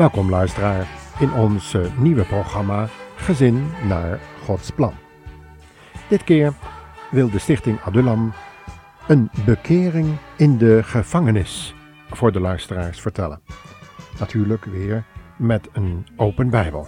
Welkom luisteraar in ons eh, nieuwe programma Gezin naar Gods Plan. Dit keer wil de stichting Adullam een bekering in de gevangenis voor de luisteraars vertellen. Natuurlijk weer met een open Bijbel.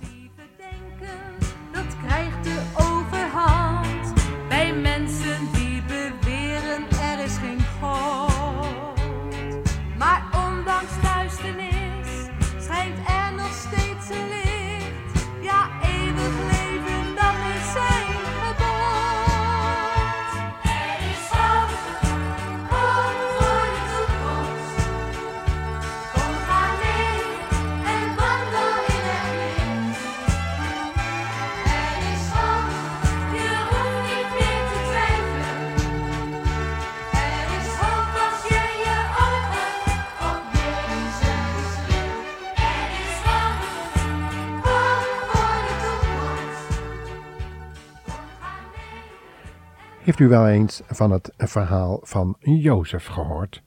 Heeft u wel eens van het verhaal van Jozef gehoord?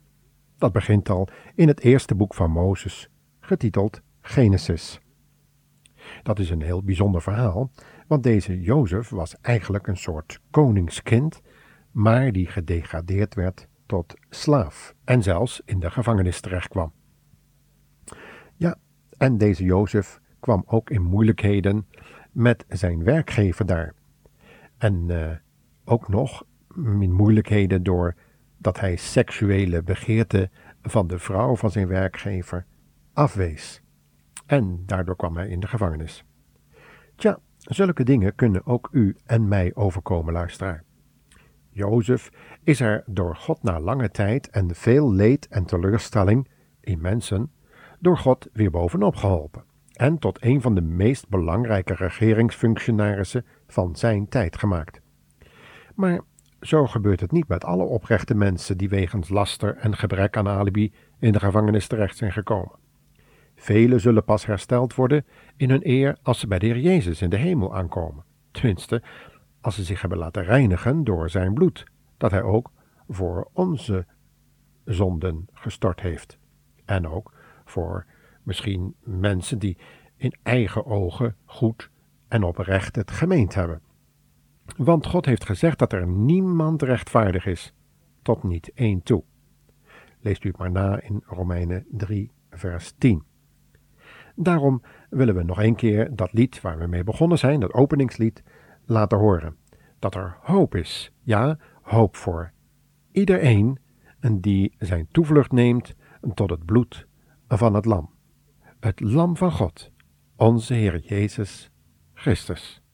Dat begint al in het eerste boek van Mozes, getiteld Genesis. Dat is een heel bijzonder verhaal, want deze Jozef was eigenlijk een soort koningskind, maar die gedegradeerd werd tot slaaf en zelfs in de gevangenis terechtkwam. Ja, en deze Jozef kwam ook in moeilijkheden met zijn werkgever daar. En eh, ook nog in moeilijkheden door dat hij seksuele begeerte van de vrouw van zijn werkgever afwees. En daardoor kwam hij in de gevangenis. Tja, zulke dingen kunnen ook u en mij overkomen, luisteraar. Jozef is er door God na lange tijd en veel leed en teleurstelling in mensen door God weer bovenop geholpen en tot een van de meest belangrijke regeringsfunctionarissen van zijn tijd gemaakt. Maar zo gebeurt het niet met alle oprechte mensen die wegens laster en gebrek aan alibi in de gevangenis terecht zijn gekomen. Velen zullen pas hersteld worden in hun eer als ze bij de Heer Jezus in de hemel aankomen. Tenminste, als ze zich hebben laten reinigen door zijn bloed, dat hij ook voor onze zonden gestort heeft. En ook voor misschien mensen die in eigen ogen goed en oprecht het gemeend hebben. Want God heeft gezegd dat er niemand rechtvaardig is, tot niet één toe. Leest u het maar na in Romeinen 3, vers 10. Daarom willen we nog een keer dat lied waar we mee begonnen zijn, dat openingslied, laten horen. Dat er hoop is, ja, hoop voor iedereen die zijn toevlucht neemt tot het bloed van het lam. Het lam van God, onze Heer Jezus Christus.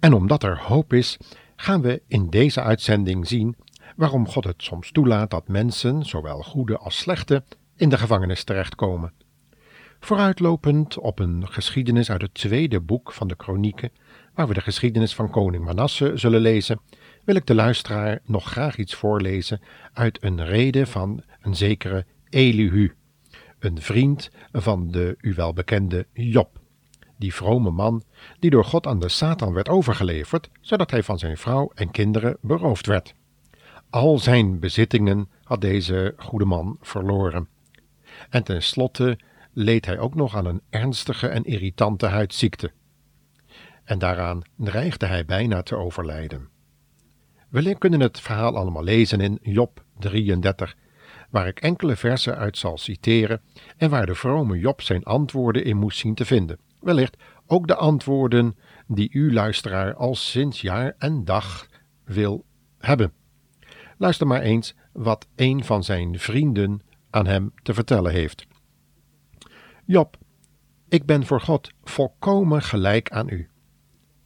En omdat er hoop is, gaan we in deze uitzending zien waarom God het soms toelaat dat mensen, zowel goede als slechte, in de gevangenis terechtkomen. Vooruitlopend op een geschiedenis uit het tweede boek van de Kronieken, waar we de geschiedenis van koning Manasse zullen lezen, wil ik de luisteraar nog graag iets voorlezen uit een rede van een zekere Elihu, een vriend van de u wel bekende Job. Die vrome man die door God aan de Satan werd overgeleverd, zodat hij van zijn vrouw en kinderen beroofd werd. Al zijn bezittingen had deze goede man verloren. En tenslotte leed hij ook nog aan een ernstige en irritante huidziekte. En daaraan dreigde hij bijna te overlijden. We kunnen het verhaal allemaal lezen in Job 33, waar ik enkele versen uit zal citeren en waar de vrome Job zijn antwoorden in moest zien te vinden. Wellicht ook de antwoorden die u, luisteraar, al sinds jaar en dag wil hebben. Luister maar eens wat een van zijn vrienden aan hem te vertellen heeft. Job, ik ben voor God volkomen gelijk aan u.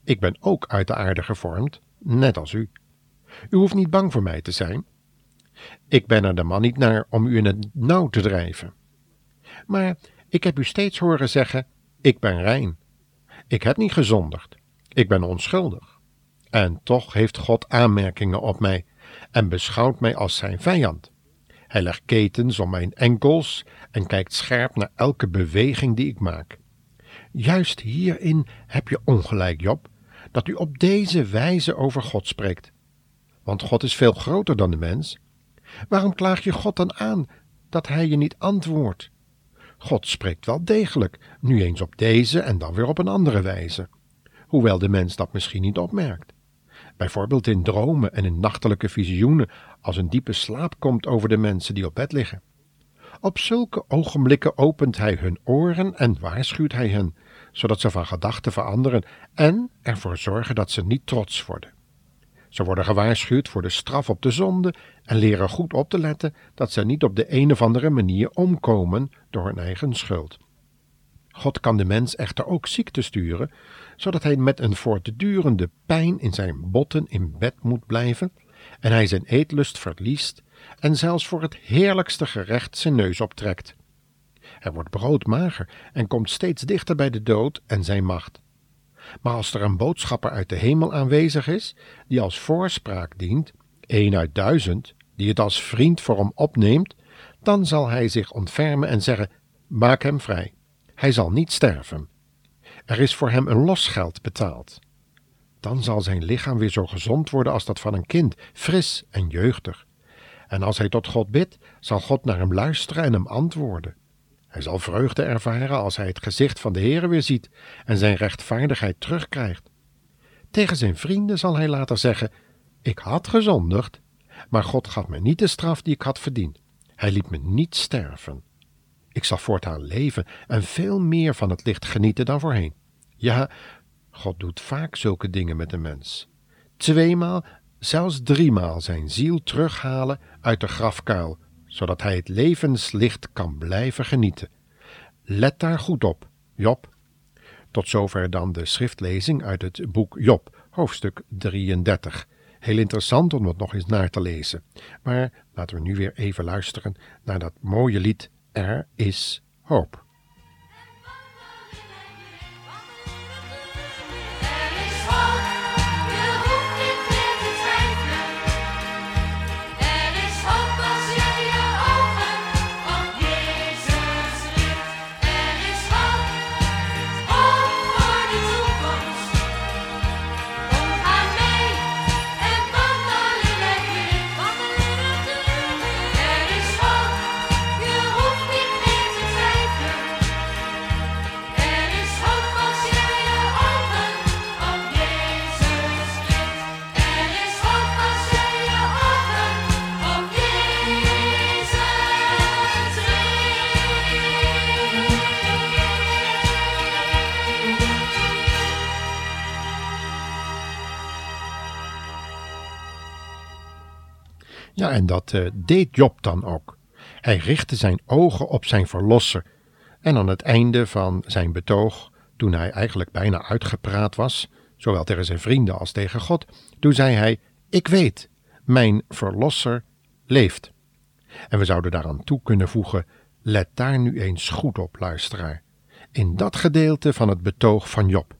Ik ben ook uit de aarde gevormd, net als u. U hoeft niet bang voor mij te zijn. Ik ben er de man niet naar om u in het nauw te drijven. Maar ik heb u steeds horen zeggen: Ik ben rein. Ik heb niet gezondigd. Ik ben onschuldig. En toch heeft God aanmerkingen op mij en beschouwt mij als zijn vijand. Hij legt ketens om mijn enkels en kijkt scherp naar elke beweging die ik maak. Juist hierin heb je ongelijk, Job, dat u op deze wijze over God spreekt. Want God is veel groter dan de mens. Waarom klaag je God dan aan dat hij je niet antwoordt? God spreekt wel degelijk, nu eens op deze en dan weer op een andere wijze, hoewel de mens dat misschien niet opmerkt. Bijvoorbeeld in dromen en in nachtelijke visioenen, als een diepe slaap komt over de mensen die op bed liggen. Op zulke ogenblikken opent hij hun oren en waarschuwt hij hen, zodat ze van gedachten veranderen en ervoor zorgen dat ze niet trots worden. Ze worden gewaarschuwd voor de straf op de zonde en leren goed op te letten dat ze niet op de een of andere manier omkomen door hun eigen schuld. God kan de mens echter ook ziekte sturen, zodat hij met een voortdurende pijn in zijn botten in bed moet blijven en hij zijn eetlust verliest en zelfs voor het heerlijkste gerecht zijn neus optrekt. Hij wordt broodmager en komt steeds dichter bij de dood en zijn macht. Maar als er een boodschapper uit de hemel aanwezig is, die als voorspraak dient, één uit duizend, die het als vriend voor hem opneemt, dan zal hij zich ontfermen en zeggen: Maak hem vrij. Hij zal niet sterven. Er is voor hem een losgeld betaald. Dan zal zijn lichaam weer zo gezond worden als dat van een kind, fris en jeugdig. En als hij tot God bidt, zal God naar hem luisteren en hem antwoorden. Hij zal vreugde ervaren als hij het gezicht van de Heere weer ziet en zijn rechtvaardigheid terugkrijgt. Tegen zijn vrienden zal hij later zeggen: Ik had gezondigd, maar God gaf me niet de straf die ik had verdiend. Hij liet me niet sterven. Ik zal voortaan leven en veel meer van het licht genieten dan voorheen. Ja, God doet vaak zulke dingen met een mens. Tweemaal, zelfs driemaal zijn ziel terughalen uit de grafkuil, zodat hij het levenslicht kan blijven genieten. Let daar goed op, Job. Tot zover dan de schriftlezing uit het boek Job, hoofdstuk 33. Heel interessant om het nog eens naar te lezen. Maar laten we nu weer even luisteren naar dat mooie lied Er is hoop. En dat eh, deed Job dan ook. Hij richtte zijn ogen op zijn verlosser. En aan het einde van zijn betoog, toen hij eigenlijk bijna uitgepraat was, zowel tegen zijn vrienden als tegen God, toen zei hij: Ik weet, mijn verlosser leeft. En we zouden daaraan toe kunnen voegen: Let daar nu eens goed op, luisteraar. In dat gedeelte van het betoog van Job.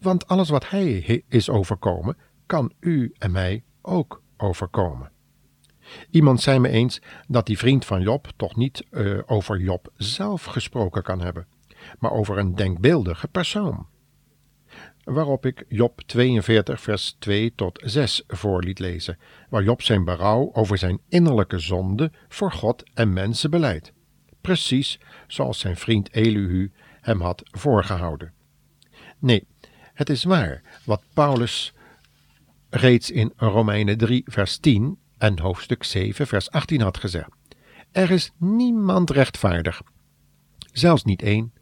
Want alles wat hij is overkomen, kan u en mij ook overkomen. Iemand zei me eens dat die vriend van Job toch niet eh, over Job zelf gesproken kan hebben, maar over een denkbeeldige persoon. waarop ik Job 42, vers 2 tot 6 voor liet lezen, waar Job zijn berouw over zijn innerlijke zonde voor God en mensen beleidt. Precies zoals zijn vriend Elihu hem had voorgehouden. Nee, het is waar wat Paulus reeds in Romeinen 3, vers 10 en hoofdstuk 7, vers 18 had gezegd. Er is niemand rechtvaardig, zelfs niet één.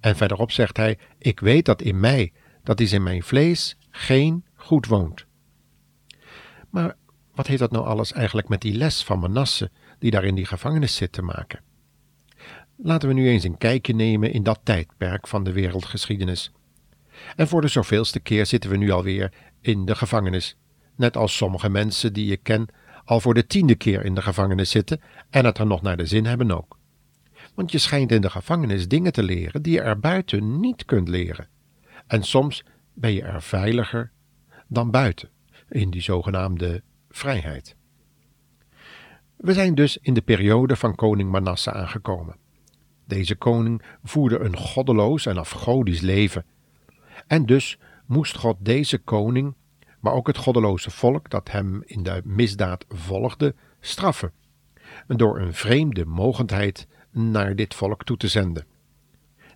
En verderop zegt hij: Ik weet dat in mij, dat is in mijn vlees, geen goed woont. Maar wat heeft dat nou alles eigenlijk met die les van Manasse, die daar in die gevangenis zit, te maken? Laten we nu eens een kijkje nemen in dat tijdperk van de wereldgeschiedenis. En voor de zoveelste keer zitten we nu alweer in de gevangenis, net als sommige mensen die ik ken al voor de tiende keer in de gevangenis zitten en het er nog naar de zin hebben ook. Want je schijnt in de gevangenis dingen te leren die je er buiten niet kunt leren. En soms ben je er veiliger dan buiten, in die zogenaamde vrijheid. We zijn dus in de periode van koning Manasse aangekomen. Deze koning voerde een goddeloos en afgodisch leven. En dus moest God deze koning, maar ook het goddeloze volk dat hem in de misdaad volgde, straffen, door een vreemde mogendheid naar dit volk toe te zenden.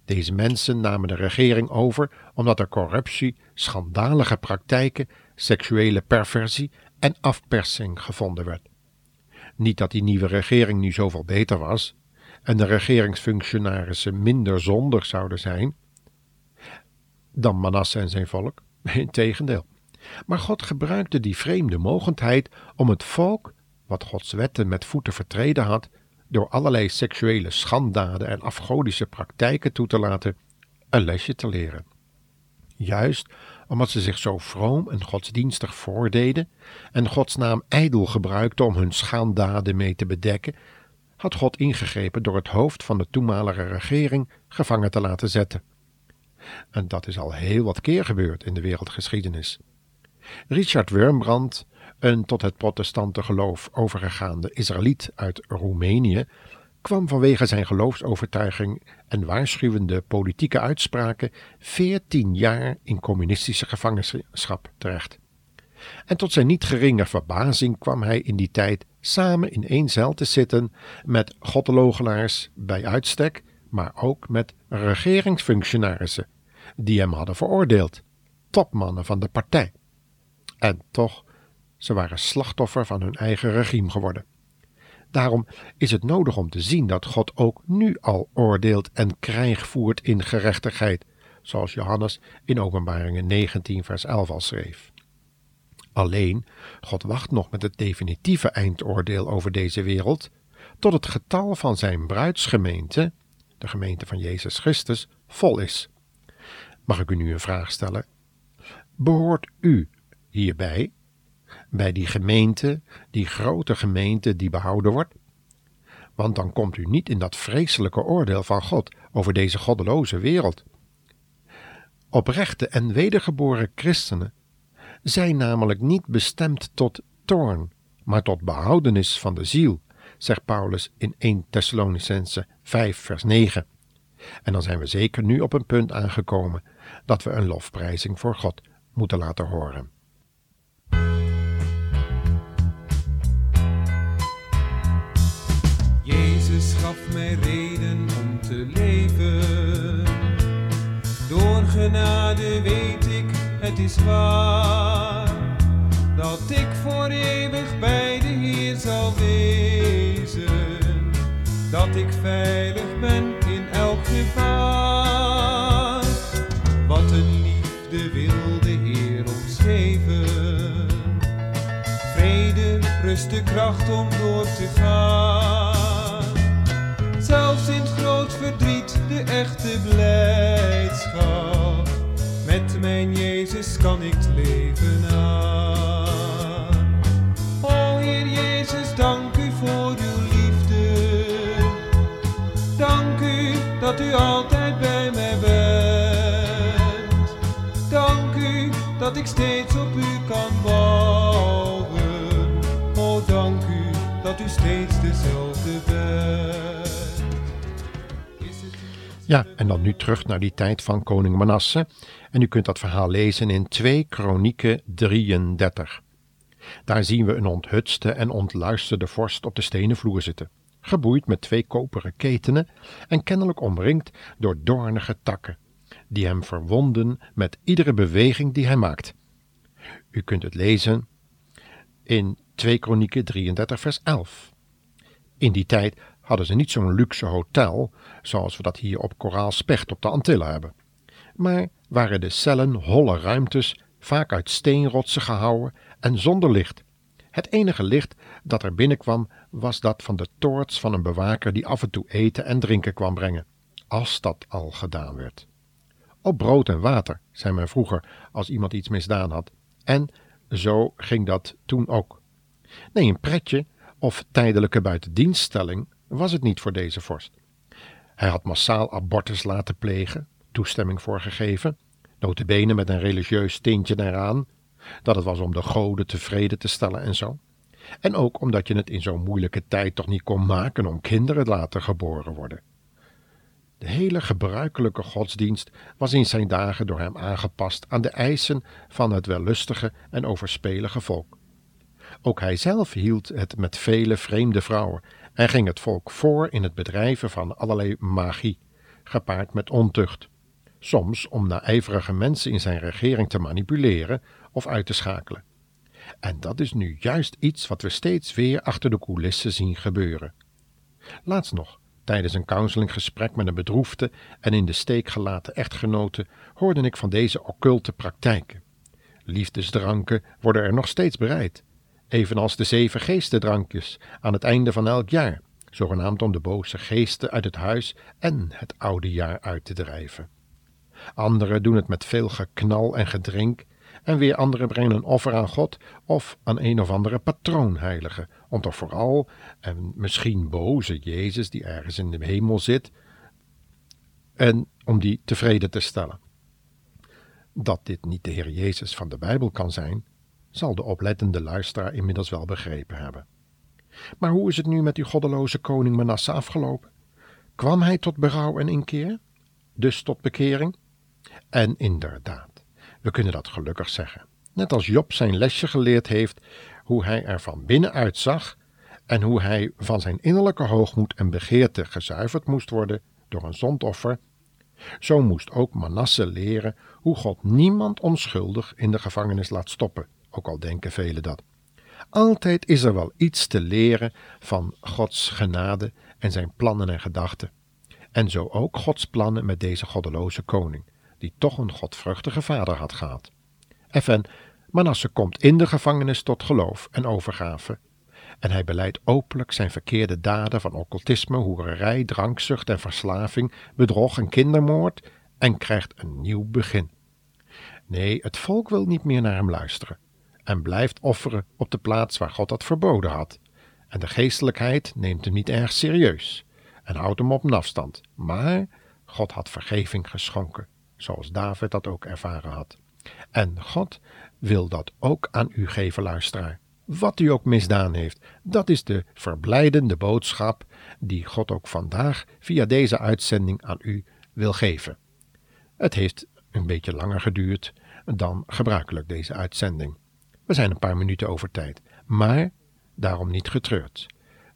Deze mensen namen de regering over omdat er corruptie, schandalige praktijken, seksuele perversie en afpersing gevonden werd. Niet dat die nieuwe regering nu zoveel beter was en de regeringsfunctionarissen minder zondig zouden zijn dan Manasse en zijn volk, integendeel. Maar God gebruikte die vreemde mogendheid om het volk, wat Gods wetten met voeten vertreden had, door allerlei seksuele schanddaden en afgodische praktijken toe te laten, een lesje te leren. Juist omdat ze zich zo vroom en godsdienstig voordeden en Gods naam ijdel gebruikten om hun schanddaden mee te bedekken, had God ingegrepen door het hoofd van de toenmalige regering gevangen te laten zetten. En dat is al heel wat keer gebeurd in de wereldgeschiedenis. Richard Wurmbrand, een tot het protestante geloof overgegaande Israëliet uit Roemenië, kwam vanwege zijn geloofsovertuiging en waarschuwende politieke uitspraken veertien jaar in communistische gevangenschap terecht. En tot zijn niet geringe verbazing kwam hij in die tijd samen in één cel te zitten met goddelogelaars bij uitstek, maar ook met regeringsfunctionarissen die hem hadden veroordeeld, topmannen van de partij. En toch, ze waren slachtoffer van hun eigen regime geworden. Daarom is het nodig om te zien dat God ook nu al oordeelt en krijg voert in gerechtigheid, zoals Johannes in Openbaringen 19, vers 11 al schreef. Alleen, God wacht nog met het definitieve eindoordeel over deze wereld, tot het getal van zijn bruidsgemeente, de gemeente van Jezus Christus, vol is. Mag ik u nu een vraag stellen? Behoort u hierbij, bij die gemeente, die grote gemeente die behouden wordt? Want dan komt u niet in dat vreselijke oordeel van God over deze goddeloze wereld. Oprechte en wedergeboren christenen zijn namelijk niet bestemd tot toorn, maar tot behoudenis van de ziel, zegt Paulus in 1 Thessalonicense 5 vers 9. En dan zijn we zeker nu op een punt aangekomen dat we een lofprijzing voor God moeten laten horen. Jezus gaf mij reden om te leven. Door genade weet ik, het is waar, dat ik voor eeuwig bij de Heer zal wezen. Dat ik veilig ben in elk gevaar. Wat een liefde wil de Heer ons geven. Vrede, rust, de kracht om door te gaan. De echte blijdschap. Met mijn Jezus kan ik het leven aan. O Heer Jezus, dank u voor uw liefde. Dank u dat u altijd bij mij bent. Dank u dat ik steeds op u kan bouwen. O dank u dat u steeds dezelfde Ja, en dan nu terug naar die tijd van koning Manasse. En u kunt dat verhaal lezen in 2 Kronieken 33. Daar zien we een onthutste en ontluisterde vorst op de stenen vloer zitten, geboeid met twee koperen ketenen en kennelijk omringd door doornige takken, die hem verwonden met iedere beweging die hij maakt. U kunt het lezen in 2 Kronieken 33 vers 11. In die tijd hadden ze niet zo'n luxe hotel zoals we dat hier op Koraal Specht op de Antillen hebben. Maar waren de cellen holle ruimtes, vaak uit steenrotsen gehouwen en zonder licht. Het enige licht dat er binnenkwam was dat van de toorts van een bewaker die af en toe eten en drinken kwam brengen, als dat al gedaan werd. Op brood en water, zei men vroeger als iemand iets misdaan had, en zo ging dat toen ook. Nee, een pretje of tijdelijke buitendienststelling was het niet voor deze vorst. Hij had massaal abortus laten plegen, toestemming voor gegeven, notabene met een religieus tintje eraan, dat het was om de goden tevreden te stellen en zo. En ook omdat je het in zo'n moeilijke tijd toch niet kon maken om kinderen te laten geboren worden. De hele gebruikelijke godsdienst was in zijn dagen door hem aangepast aan de eisen van het wellustige en overspelige volk. Ook hij zelf hield het met vele vreemde vrouwen en ging het volk voor in het bedrijven van allerlei magie, gepaard met ontucht. Soms om naijverige mensen in zijn regering te manipuleren of uit te schakelen. En dat is nu juist iets wat we steeds weer achter de coulissen zien gebeuren. Laatst nog, tijdens een counselinggesprek met een bedroefde en in de steek gelaten echtgenote, hoorde ik van deze occulte praktijken. Liefdesdranken worden er nog steeds bereid, evenals de zeven geestendrankjes aan het einde van elk jaar, zogenaamd om de boze geesten uit het huis en het oude jaar uit te drijven. Anderen doen het met veel geknal en gedrink, en weer anderen brengen een offer aan God of aan een of andere patroonheilige, om toch vooral, en misschien boze Jezus die ergens in de hemel zit, en om die tevreden te stellen. Dat dit niet de Heer Jezus van de Bijbel kan zijn, zal de oplettende luisteraar inmiddels wel begrepen hebben. Maar hoe is het nu met die goddeloze koning Manasse afgelopen? Kwam hij tot berouw en inkeer? Dus tot bekering? En inderdaad, we kunnen dat gelukkig zeggen. Net als Job zijn lesje geleerd heeft, hoe hij er van binnenuit zag en hoe hij van zijn innerlijke hoogmoed en begeerte gezuiverd moest worden door een zondoffer, zo moest ook Manasse leren hoe God niemand onschuldig in de gevangenis laat stoppen, ook al denken velen dat. Altijd is er wel iets te leren van Gods genade en zijn plannen en gedachten. En zo ook Gods plannen met deze goddeloze koning, die toch een godvruchtige vader had gehad. Effen, Manasse komt in de gevangenis tot geloof en overgave. En hij beleidt openlijk zijn verkeerde daden van occultisme, hoererij, drankzucht en verslaving, bedrog en kindermoord en krijgt een nieuw begin. Nee, het volk wil niet meer naar hem luisteren en blijft offeren op de plaats waar God dat verboden had. En de geestelijkheid neemt hem niet erg serieus en houdt hem op een afstand. Maar God had vergeving geschonken, zoals David dat ook ervaren had. En God wil dat ook aan u geven, luisteraar. Wat u ook misdaan heeft, dat is de verblijdende boodschap die God ook vandaag via deze uitzending aan u wil geven. Het heeft een beetje langer geduurd dan gebruikelijk deze uitzending. We zijn een paar minuten over tijd, maar daarom niet getreurd.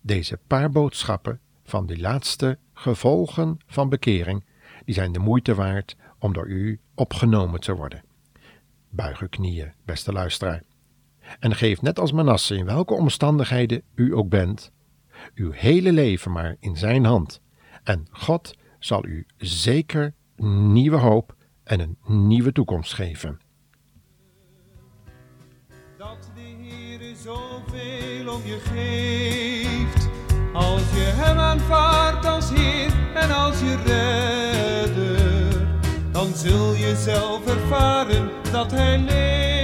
Deze paar boodschappen van die laatste gevolgen van bekering, die zijn de moeite waard om door u opgenomen te worden. Buig uw knieën, beste luisteraar. En geef net als Manasse, in welke omstandigheden u ook bent, uw hele leven maar in zijn hand. En God zal u zeker nieuwe hoop en een nieuwe toekomst geven. Om je geeft. Als je Hem aanvaardt als Heer en als je redder, dan zul je zelf ervaren dat Hij leeft.